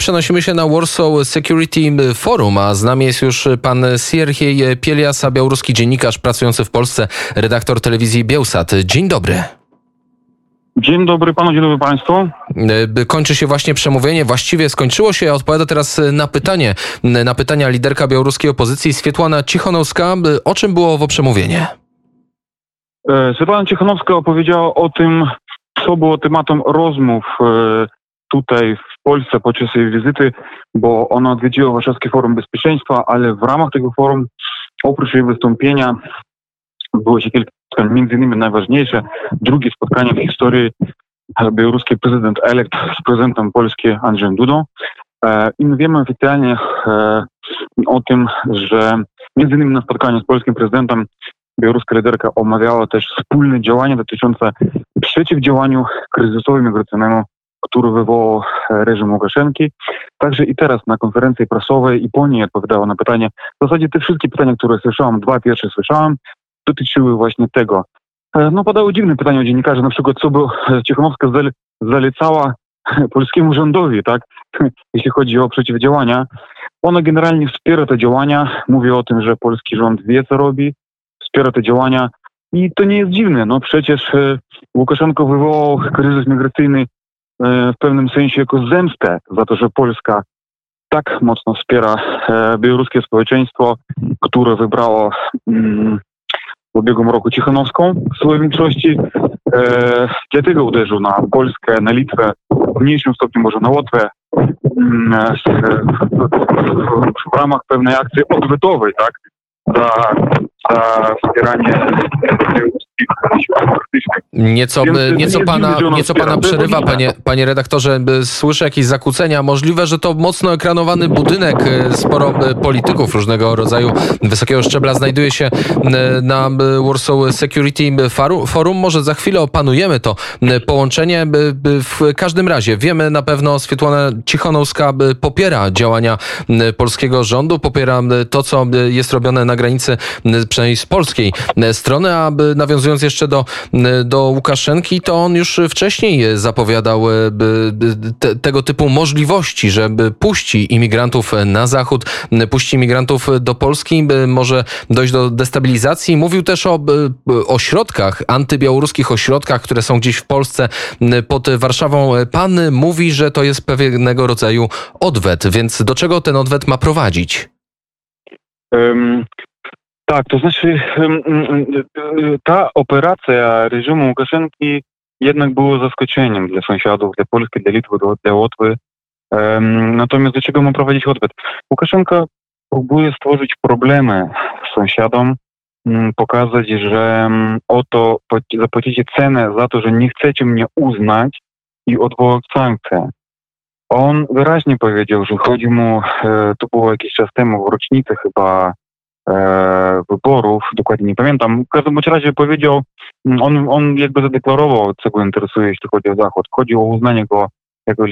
Przenosimy się na Warsaw Security Forum, a z nami jest już pan Sierhiej Pieliasa, białoruski dziennikarz pracujący w Polsce, redaktor telewizji Bielsat. Dzień dobry. Dzień dobry panu, dzień dobry państwu. Kończy się właśnie przemówienie, właściwie skończyło się. Odpowiada teraz na pytanie, na pytania liderka białoruskiej opozycji Swietłana Cichanowska. O czym było owo przemówienie? E, Swietłana Cichanowska opowiedziała o tym, co było tematem rozmów e, tutaj w Polsce podczas jej wizyty, bo ona odwiedziła Warszawskie Forum Bezpieczeństwa, ale w ramach tego forum, oprócz jej wystąpienia, było się kilka spotkań, między innymi najważniejsze, drugie spotkanie w historii białoruski prezydent elekt z prezydentem Polski Andrzejem Dudą. E, I my wiemy oficjalnie o tym, że między innymi na spotkaniu z polskim prezydentem białoruska liderka omawiała też wspólne działania dotyczące przeciwdziałaniu kryzysowi migracyjnemu, który wywołał reżim Łukaszenki. Także i teraz na konferencji prasowej i po niej odpowiadała na pytanie. W zasadzie te wszystkie pytania, które słyszałam, dwa pierwsze słyszałam, dotyczyły właśnie tego. No padały dziwne pytania dziennikarzy, na przykład co by Ciechomowska zalecała polskiemu rządowi, tak, jeśli chodzi o przeciwdziałania. Ona generalnie wspiera te działania, mówi o tym, że polski rząd wie, co robi, wspiera te działania i to nie jest dziwne. No przecież e, Łukaszenko wywołał kryzys migracyjny e, w pewnym sensie jako zemstę za to, że Polska tak mocno wspiera e, białoruskie społeczeństwo, które wybrało mm, w ubiegłym roku Cichanowską w swojej większości. E, dlatego uderzył na Polskę, na Litwę, w mniejszym stopniu może na Łotwę, mm, w ramach pewnej akcji odwytowej, tak, wspieranie Nieco, nieco, pana, nieco pana przerywa, panie, panie redaktorze. Słyszę jakieś zakłócenia. Możliwe, że to mocno ekranowany budynek. E, sporo e, polityków różnego rodzaju wysokiego szczebla znajduje się e, na Warsaw Security Forum. Może za chwilę opanujemy to połączenie. W każdym razie wiemy na pewno, Swietłana Cichonowska popiera działania polskiego rządu, popiera to, co jest robione na granicy, przynajmniej z polskiej strony, aby nawiązując jeszcze do, do Łukaszenki, to on już wcześniej zapowiadał e, te, tego typu możliwości, żeby puści imigrantów na zachód, puści imigrantów do Polski, może dojść do destabilizacji. Mówił też o ośrodkach, antybiałoruskich ośrodkach, które są gdzieś w Polsce pod Warszawą. Pan mówi, że to jest pewnego rodzaju odwet, więc do czego ten odwet ma prowadzić? Tak, to znaczy ta operacja reżimu Łukaszenki jednak było zaskoczeniem dla sąsiadów, dla Polski, dla Litwy, dla Łotwy. Natomiast do czego ma prowadzić odwet? Łukaszenka próbuje stworzyć problemy sąsiadom, pokazać, że oto zapłacicie cenę za to, że nie chcecie mnie uznać i odwołać sankcje. On wyraźnie powiedział, że chodzi mu, e, to było jakiś czas temu, w rocznicę chyba e, wyborów, dokładnie nie pamiętam. W każdym razie powiedział, mm, on, on jakby zadeklarował, co go interesuje, jeśli chodzi o Zachód. Chodzi o uznanie go jako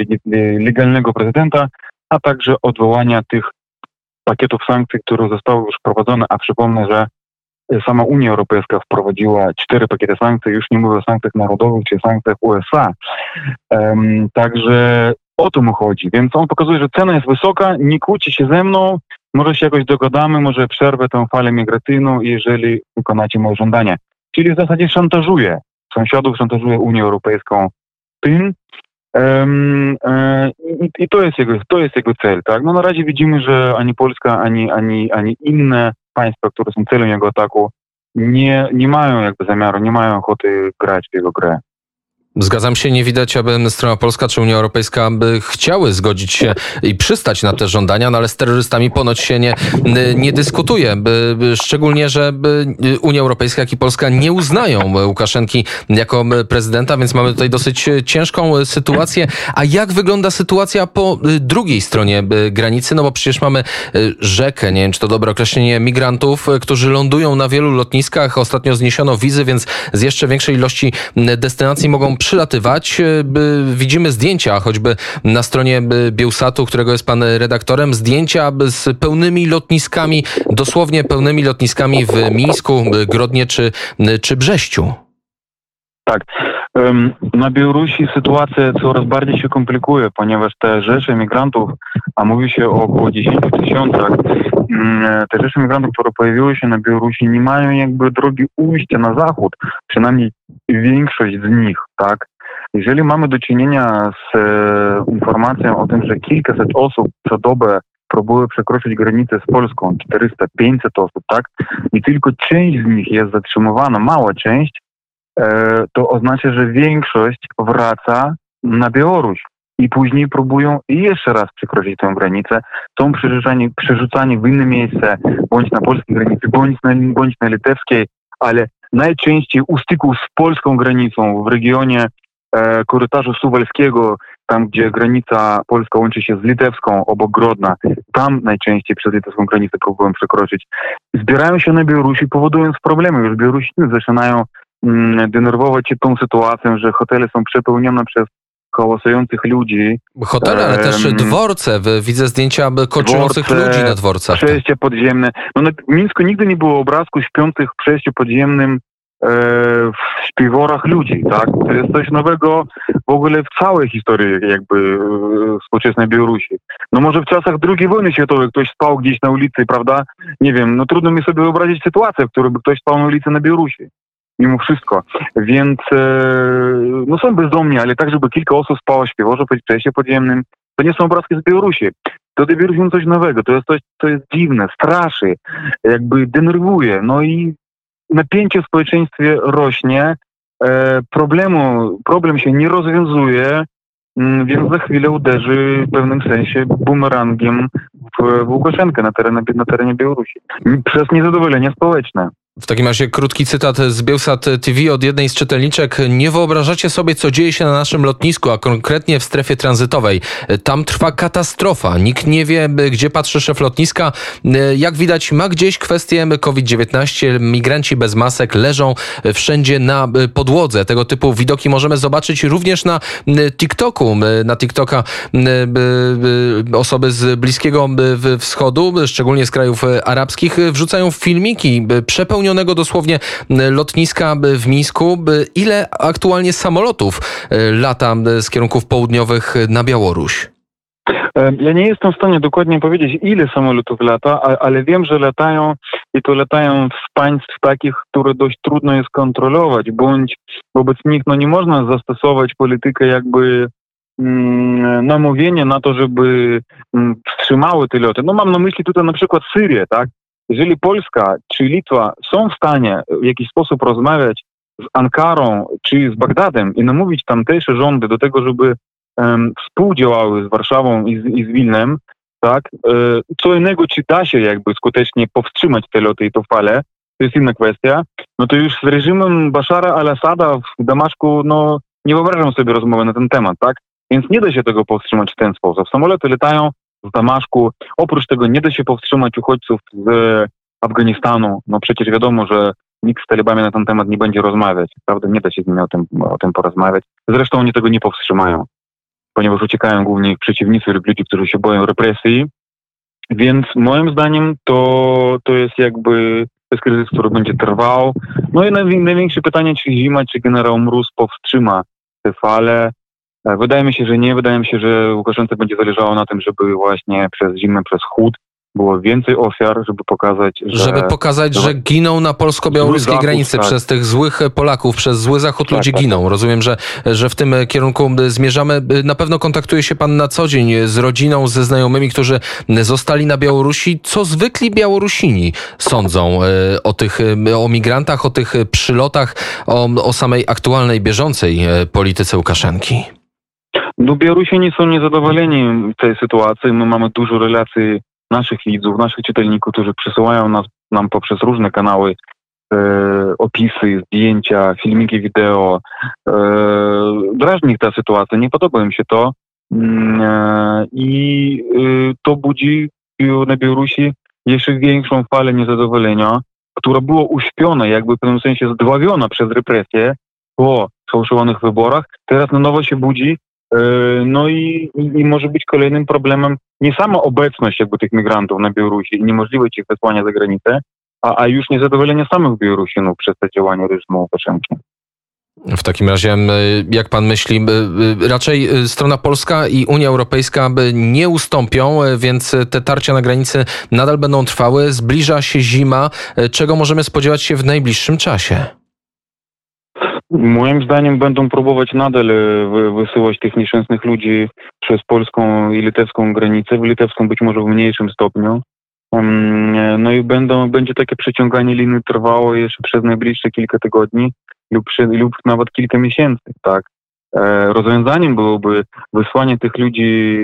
legalnego prezydenta, a także odwołania tych pakietów sankcji, które zostały już wprowadzone, a przypomnę, że sama Unia Europejska wprowadziła cztery pakiety sankcji, już nie mówię o sankcjach narodowych czy sankcjach USA. Um, także o to mu chodzi. Więc on pokazuje, że cena jest wysoka, nie kłóci się ze mną, może się jakoś dogadamy, może przerwę tę falę migracyjną, jeżeli wykonacie moje żądania. Czyli w zasadzie szantażuje sąsiadów, szantażuje Unię Europejską tym, um, e, i, i, to, jest jego, to jest jego cel. Tak? No na razie widzimy, że ani Polska, ani, ani, ani inne państwa, które są celem jego ataku, nie, nie mają jakby zamiaru, nie mają ochoty grać w jego grę. Zgadzam się, nie widać, aby strona polska czy Unia Europejska by chciały zgodzić się i przystać na te żądania, no ale z terrorystami ponoć się nie, nie dyskutuje. Szczególnie, że Unia Europejska, jak i Polska nie uznają Łukaszenki jako prezydenta, więc mamy tutaj dosyć ciężką sytuację. A jak wygląda sytuacja po drugiej stronie granicy? No bo przecież mamy rzekę, nie wiem czy to dobre określenie, migrantów, którzy lądują na wielu lotniskach. Ostatnio zniesiono wizy, więc z jeszcze większej ilości destynacji mogą przylatywać. E, widzimy zdjęcia, choćby na stronie Bielsatu, którego jest pan redaktorem, zdjęcia z pełnymi lotniskami, dosłownie pełnymi lotniskami w Mińsku, Grodnie czy, czy Brześciu. Tak. Na Białorusi sytuacja coraz bardziej się komplikuje, ponieważ te rzesze migrantów, a mówi się o około 10 tysiącach, mm, te rzesze migrantów, które pojawiły się na Białorusi, nie mają jakby drogi ujścia na zachód, przynajmniej większość z nich, tak? Jeżeli mamy do czynienia z e, informacją o tym, że kilkaset osób co dobę próbuje przekroczyć granicę z Polską, 400-500 osób, tak? I tylko część z nich jest zatrzymywana, mała część, e, to oznacza, że większość wraca na Białoruś i później próbują jeszcze raz przekroczyć tę granicę, są przerzucani, przerzucani w inne miejsce, bądź na polskiej granicy, bądź na, bądź na litewskiej, ale najczęściej u styku z polską granicą w regionie e, suwalskiego, tam gdzie granica polska łączy się z litewską, obok Grodna, tam najczęściej przez litewską granicę próbują przekroczyć. Zbierają się na Białorusi, powodując problemy. Już Białorusini zaczynają mm, denerwować się tą sytuacją, że hotele są przepełnione przez kołasujących ludzi. Hotele, ale też dworce. Widzę zdjęcia koczujących dworce, ludzi na dworcach. Przejście podziemne. No, na Mińsku nigdy nie było obrazku śpiących w przejściu podziemnym E, w śpiworach ludzi, tak? To jest coś nowego w ogóle w całej historii jakby e, współczesnej Białorusi. No może w czasach II wojny światowej ktoś spał gdzieś na ulicy, prawda? Nie wiem, no trudno mi sobie wyobrazić sytuację, w której by ktoś spał na ulicy na Białorusi. Mimo wszystko. Więc e, no są bezdomni, ale tak, żeby kilka osób spało w śpiworze, w przejściu podziemnym, to nie są obrazki z Białorusi. To do Białorusi coś nowego, to jest coś, to jest dziwne, straszy, jakby denerwuje. No i napięcie w społeczeństwie rośnie, e, problemu, problem się nie rozwiązuje, mm, więc za chwilę uderzy w pewnym sensie bumerangiem w, w Łukaszenkę na terenie, na terenie Białorusi. Przez niezadowolenie społeczne. W takim razie krótki cytat z Bielsat TV od jednej z czytelniczek. Nie wyobrażacie sobie, co dzieje się na naszym lotnisku, a konkretnie w strefie tranzytowej. Tam trwa katastrofa. Nikt nie wie, gdzie patrzy szef lotniska. Jak widać, ma gdzieś kwestię COVID-19. Migranci bez masek leżą wszędzie na podłodze. Tego typu widoki możemy zobaczyć również na TikToku. Na TikToka osoby z Bliskiego Wschodu, szczególnie z krajów arabskich, wrzucają filmiki przepełnione przepełnionego dosłownie lotniska w Mińsku. Ile aktualnie samolotów e, lata z kierunków południowych na Białoruś? E, ja nie jestem w stanie dokładnie powiedzieć, ile samolotów lata, ale wiem, że latają i to latają z państw takich, które dość trudno jest kontrolować, bądź wobec nich no, nie można zastosować politykę jakby mm, namówienia na to, żeby mm, wstrzymały te loty. No mam na myśli tutaj na przykład Syrię, tak? Jeżeli Polska czy Litwa są w stanie w jakiś sposób rozmawiać z Ankarą czy z Bagdadem i namówić tamtejsze rządy do tego, żeby um, współdziałały z Warszawą i z, i z Wilnem, tak, e, co innego, czy da się jakby skutecznie powstrzymać te loty i to fale, to jest inna kwestia, no to już z reżimem Bashara al-Assada w Damaszku, no nie wyobrażam sobie rozmowy na ten temat, tak? Więc nie da się tego powstrzymać w ten sposób. Samoloty latają, w Damaszku. Oprócz tego nie da się powstrzymać uchodźców z Afganistanu. No przecież wiadomo, że nikt z talibami na ten temat nie będzie rozmawiać. Prawda? Nie da się z nimi o tym, o tym porozmawiać. Zresztą oni tego nie powstrzymają, ponieważ uciekają głównie ich przeciwnicy lub ludzie, którzy się boją represji. Więc moim zdaniem to, to jest jakby to jest kryzys, który będzie trwał. No i największe pytanie, czy zima, czy generał Mróz powstrzyma te fale. E, wydaje mi się, że nie. Wydaje mi się, że Łukaszence będzie zależało na tym, żeby właśnie przez zimę, przez chłód było więcej ofiar, żeby pokazać, że... Żeby pokazać, że giną na polsko-białoruskiej granicy tak. przez tych złych Polaków, przez zły zachód tak, ludzie tak, giną. Tak. Rozumiem, że, że w tym kierunku zmierzamy. Na pewno kontaktuje się pan na co dzień z rodziną, ze znajomymi, którzy zostali na Białorusi. Co zwykli Białorusini sądzą e, o tych, o migrantach, o tych przylotach, o, o samej aktualnej, bieżącej e, polityce Łukaszenki? No Białorusini są niezadowoleni tej sytuacji. My mamy dużo relacji naszych widzów, naszych czytelników, którzy przesyłają nas, nam poprzez różne kanały e, opisy, zdjęcia, filmiki wideo. E, drażni ta sytuacja, nie podoba im się to mm, e, i e, to budzi na Białorusi jeszcze większą falę niezadowolenia, która była uśpiona, jakby w pewnym sensie zdławiona przez represję po sfałszowanych wyborach. Teraz na nowo się budzi no i, i może być kolejnym problemem nie sama obecność jakby tych migrantów na Białorusi i niemożliwość ich wysłania za granicę, a, a już niezadowolenie samych Białorusinów przez te działania reżimu Łukaszenki. W takim razie, jak pan myśli, raczej strona polska i Unia Europejska nie ustąpią, więc te tarcia na granicy nadal będą trwały. Zbliża się zima. Czego możemy spodziewać się w najbliższym czasie? Moim zdaniem będą próbować nadal wysyłać tych nieszczęsnych ludzi przez polską i litewską granicę, w litewską być może w mniejszym stopniu. No i będą, będzie takie przeciąganie liny trwało jeszcze przez najbliższe kilka tygodni lub, lub nawet kilka miesięcy, tak. E, rozwiązaniem byłoby wysłanie tych ludzi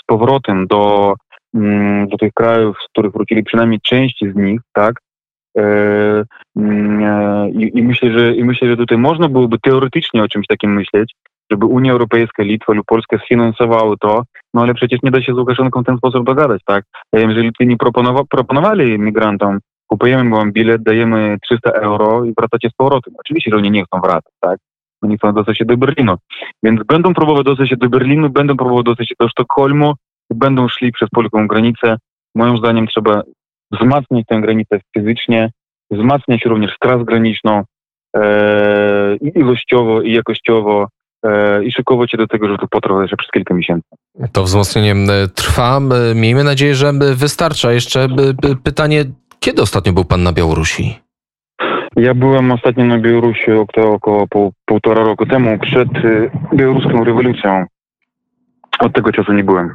z powrotem do, mm, do tych krajów, z których wrócili przynajmniej części z nich, tak. E, mm, e, I, myślę, że i myślę, że tutaj można byłoby teoretycznie o czymś takim myśleć, żeby Unia Europejska, Litwa lub Polska sfinansowały to, no ale przecież nie da się z Łukaszenką w ten sposób dogadać, tak? Że Litwini proponowa- proponowali migrantom, kupujemy wam bilet, dajemy 300 euro i wracacie z powrotem. Oczywiście, że oni nie chcą wracać, tak? Oni chcą dostać się do Berlinu. Więc będą próbować dostać się do Berlinu, będą próbować dostać się do Sztokholmu, będą szli przez polską granicę. Moim zdaniem trzeba wzmacniać tę granicę fizycznie, wzmacniać również straż graniczną e, i ilościowo, i jakościowo, E, i szykować się do tego, że to potrwa jeszcze przez kilka miesięcy. To wzmocnienie trwa. Miejmy nadzieję, że wystarcza. Jeszcze pytanie, kiedy ostatnio był pan na Białorusi? Ja byłem ostatnio na Białorusi około, pół, półtora roku temu, przed y, białoruską rewolucją. Od tego czasu nie byłem.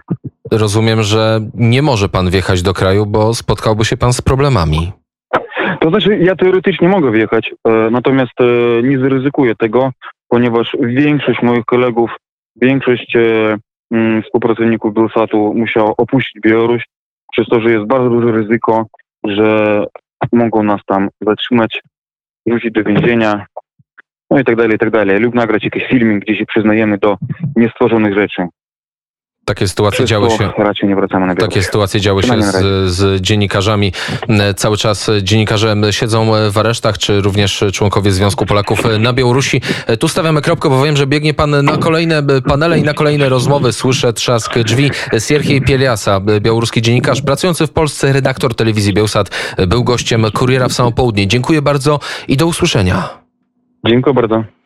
Rozumiem, że nie może pan wjechać do kraju, bo spotkałby się pan z problemami. To znaczy, ja teoretycznie mogę wjechać, e, natomiast e, nie zaryzykuję tego, ponieważ większość moich kolegów, większość e, mm, współpracowników Belsatu musiała opuścić Białoruś, przez to, że jest bardzo duże ryzyko, że mogą nas tam zatrzymać, wrzucić do więzienia, no i tak dalej, i tak dalej. Lub nagrać jakiś filmik, gdzie się przyznajemy do niestworzonych rzeczy. Takie sytuacje działy się. Raczej nie wracamy na Takie sytuacje działy się z, z, dziennikarzami. E, cały czas dziennikarze siedzą w aresztach, czy również członkowie Związku Polaków na Białorusi. E, tu stawiamy kropkę, bo wiem, że biegnie pan na kolejne panele i na kolejne rozmowy. Słyszę trzask drzwi. Sierhiej Pieliasa, białoruski dziennikarz pracujący w Polsce, redaktor telewizji Bielsat, był gościem Kuriera w samo południe. Dziękuję bardzo i do usłyszenia. Dziękuję bardzo.